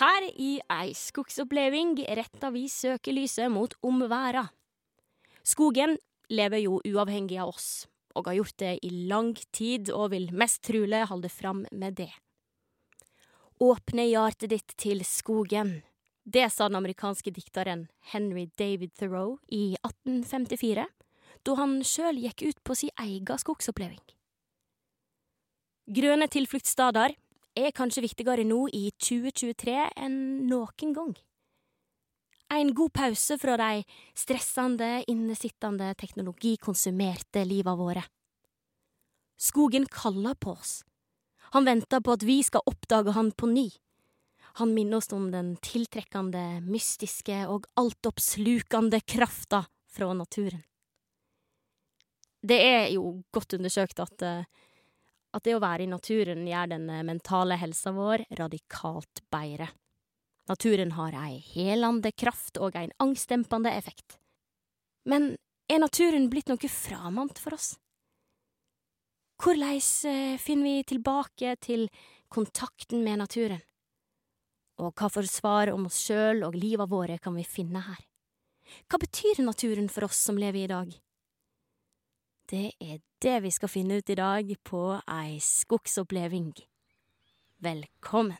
her i ei skogsoppleving retter vi søkelyset mot omverda. Skogen lever jo uavhengig av oss, og har gjort det i lang tid og vil mest trulig holde fram med det. Åpne hjertet ditt til skogen. Det sa den amerikanske dikteren Henry David Thoreau i 1854, da han sjøl gikk ut på si egen skogsoppleving. Grønne tilfluktssteder er kanskje viktigere nå i 2023 enn noen gang. En god pause fra de stressende, innesittende, teknologikonsumerte liva våre. Skogen kaller på oss. Han venter på at vi skal oppdage han på ny. Han minner oss om den tiltrekkende, mystiske og altoppslukende krafta fra naturen. Det er jo godt undersøkt at, at det å være i naturen gjør den mentale helsa vår radikalt bedre. Naturen har ei helande kraft og ein angstdempende effekt. Men er naturen blitt noe framand for oss? Hvordan finner vi tilbake til kontakten med naturen? Og hva for svar om oss sjøl og liva våre kan vi finne her? Hva betyr naturen for oss som lever i dag? Det er det vi skal finne ut i dag på ei skogsoppleving. Velkommen.